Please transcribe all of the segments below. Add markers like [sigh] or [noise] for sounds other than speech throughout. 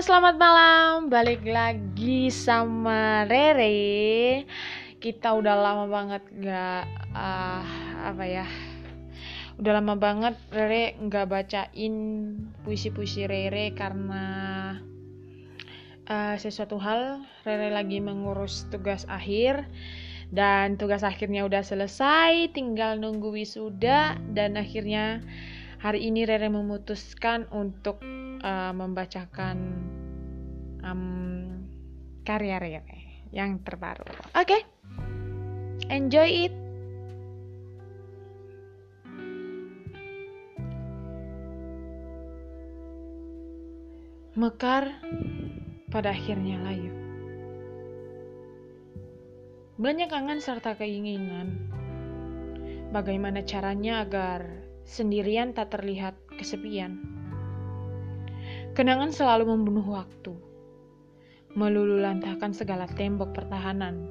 selamat malam. Balik lagi sama Rere. Kita udah lama banget gak uh, apa ya? Udah lama banget Rere nggak bacain puisi-puisi Rere karena uh, sesuatu hal Rere lagi mengurus tugas akhir dan tugas akhirnya udah selesai, tinggal nunggu wisuda dan akhirnya hari ini Rere memutuskan untuk uh, membacakan um, karya Rere yang terbaru. Oke, okay. enjoy it. Mekar pada akhirnya layu. Banyak angan serta keinginan. Bagaimana caranya agar sendirian tak terlihat kesepian? Kenangan selalu membunuh waktu, melululantahkan segala tembok pertahanan.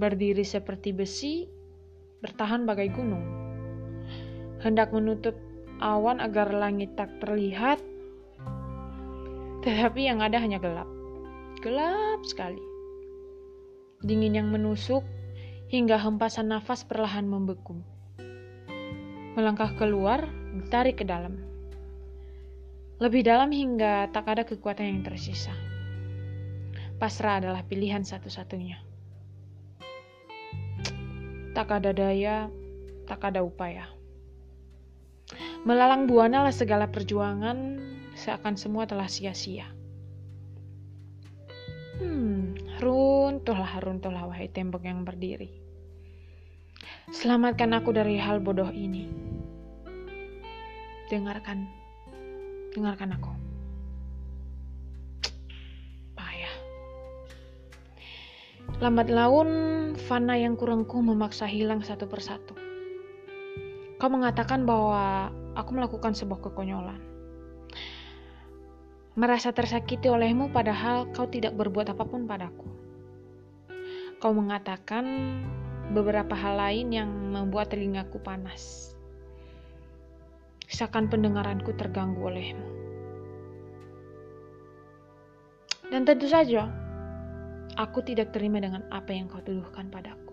Berdiri seperti besi, bertahan bagai gunung. Hendak menutup awan agar langit tak terlihat, tetapi yang ada hanya gelap. Gelap sekali. Dingin yang menusuk hingga hempasan nafas perlahan membeku. Melangkah keluar, ditarik ke dalam lebih dalam hingga tak ada kekuatan yang tersisa. Pasrah adalah pilihan satu-satunya. Tak ada daya, tak ada upaya. Melalang buana lah segala perjuangan, seakan semua telah sia-sia. Hmm, runtuhlah, runtuhlah wahai tembok yang berdiri. Selamatkan aku dari hal bodoh ini. Dengarkan Dengarkan aku. Payah. Lambat laun, fana yang kurangku memaksa hilang satu persatu. Kau mengatakan bahwa aku melakukan sebuah kekonyolan. Merasa tersakiti olehmu padahal kau tidak berbuat apa pun padaku. Kau mengatakan beberapa hal lain yang membuat telingaku panas seakan pendengaranku terganggu olehmu. Dan tentu saja, aku tidak terima dengan apa yang kau tuduhkan padaku.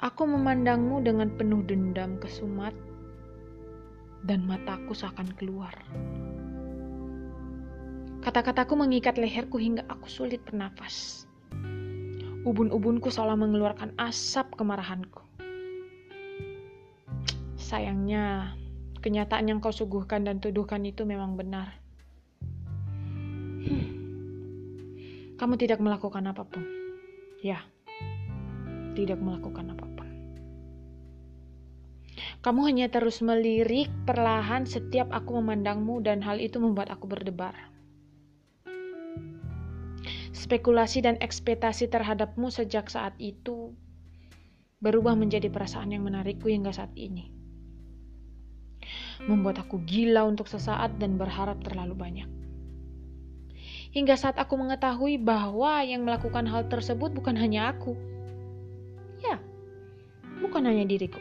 Aku memandangmu dengan penuh dendam kesumat, dan mataku seakan keluar. Kata-kataku mengikat leherku hingga aku sulit bernafas. Ubun-ubunku seolah mengeluarkan asap kemarahanku. Sayangnya, kenyataan yang kau suguhkan dan tuduhkan itu memang benar. Hmm. Kamu tidak melakukan apa pun. Ya, tidak melakukan apa pun. Kamu hanya terus melirik perlahan setiap aku memandangmu dan hal itu membuat aku berdebar. Spekulasi dan ekspektasi terhadapmu sejak saat itu berubah menjadi perasaan yang menarikku hingga saat ini membuat aku gila untuk sesaat dan berharap terlalu banyak. Hingga saat aku mengetahui bahwa yang melakukan hal tersebut bukan hanya aku. Ya, bukan hanya diriku.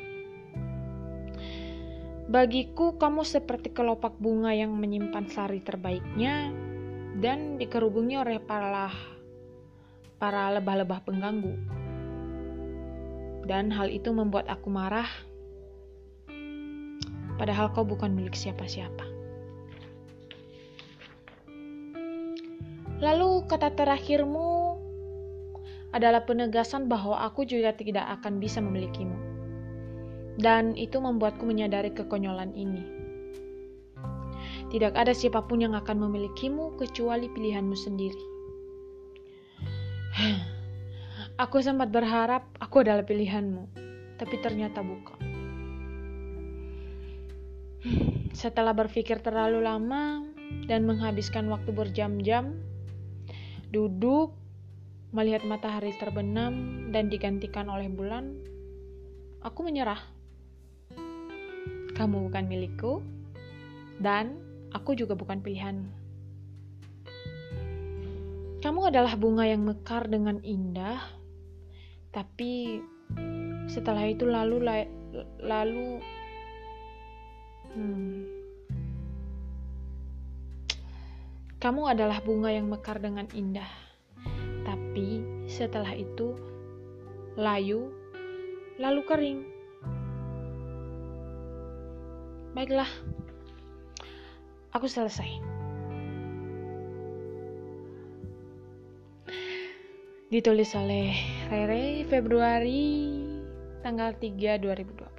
Bagiku, kamu seperti kelopak bunga yang menyimpan sari terbaiknya dan dikerubungi oleh para para lebah-lebah pengganggu. Dan hal itu membuat aku marah padahal kau bukan milik siapa-siapa. Lalu kata terakhirmu adalah penegasan bahwa aku juga tidak akan bisa memilikimu. Dan itu membuatku menyadari kekonyolan ini. Tidak ada siapa pun yang akan memilikimu kecuali pilihanmu sendiri. [sighs] Aku sempat berharap aku adalah pilihanmu, tapi ternyata bukan. Setelah berpikir terlalu lama dan menghabiskan waktu berjam-jam, duduk, melihat matahari terbenam dan digantikan oleh bulan, aku menyerah. Kamu bukan milikku, dan aku juga bukan pilihanmu. Kamu adalah bunga yang mekar dengan indah, tapi setelah itu lalu lalu。Hmm. Kamu adalah bunga yang mekar dengan indah, tapi setelah itu layu, lalu kering. Baiklah, aku selesai. Ditulis oleh Rere Februari tanggal 3 2020.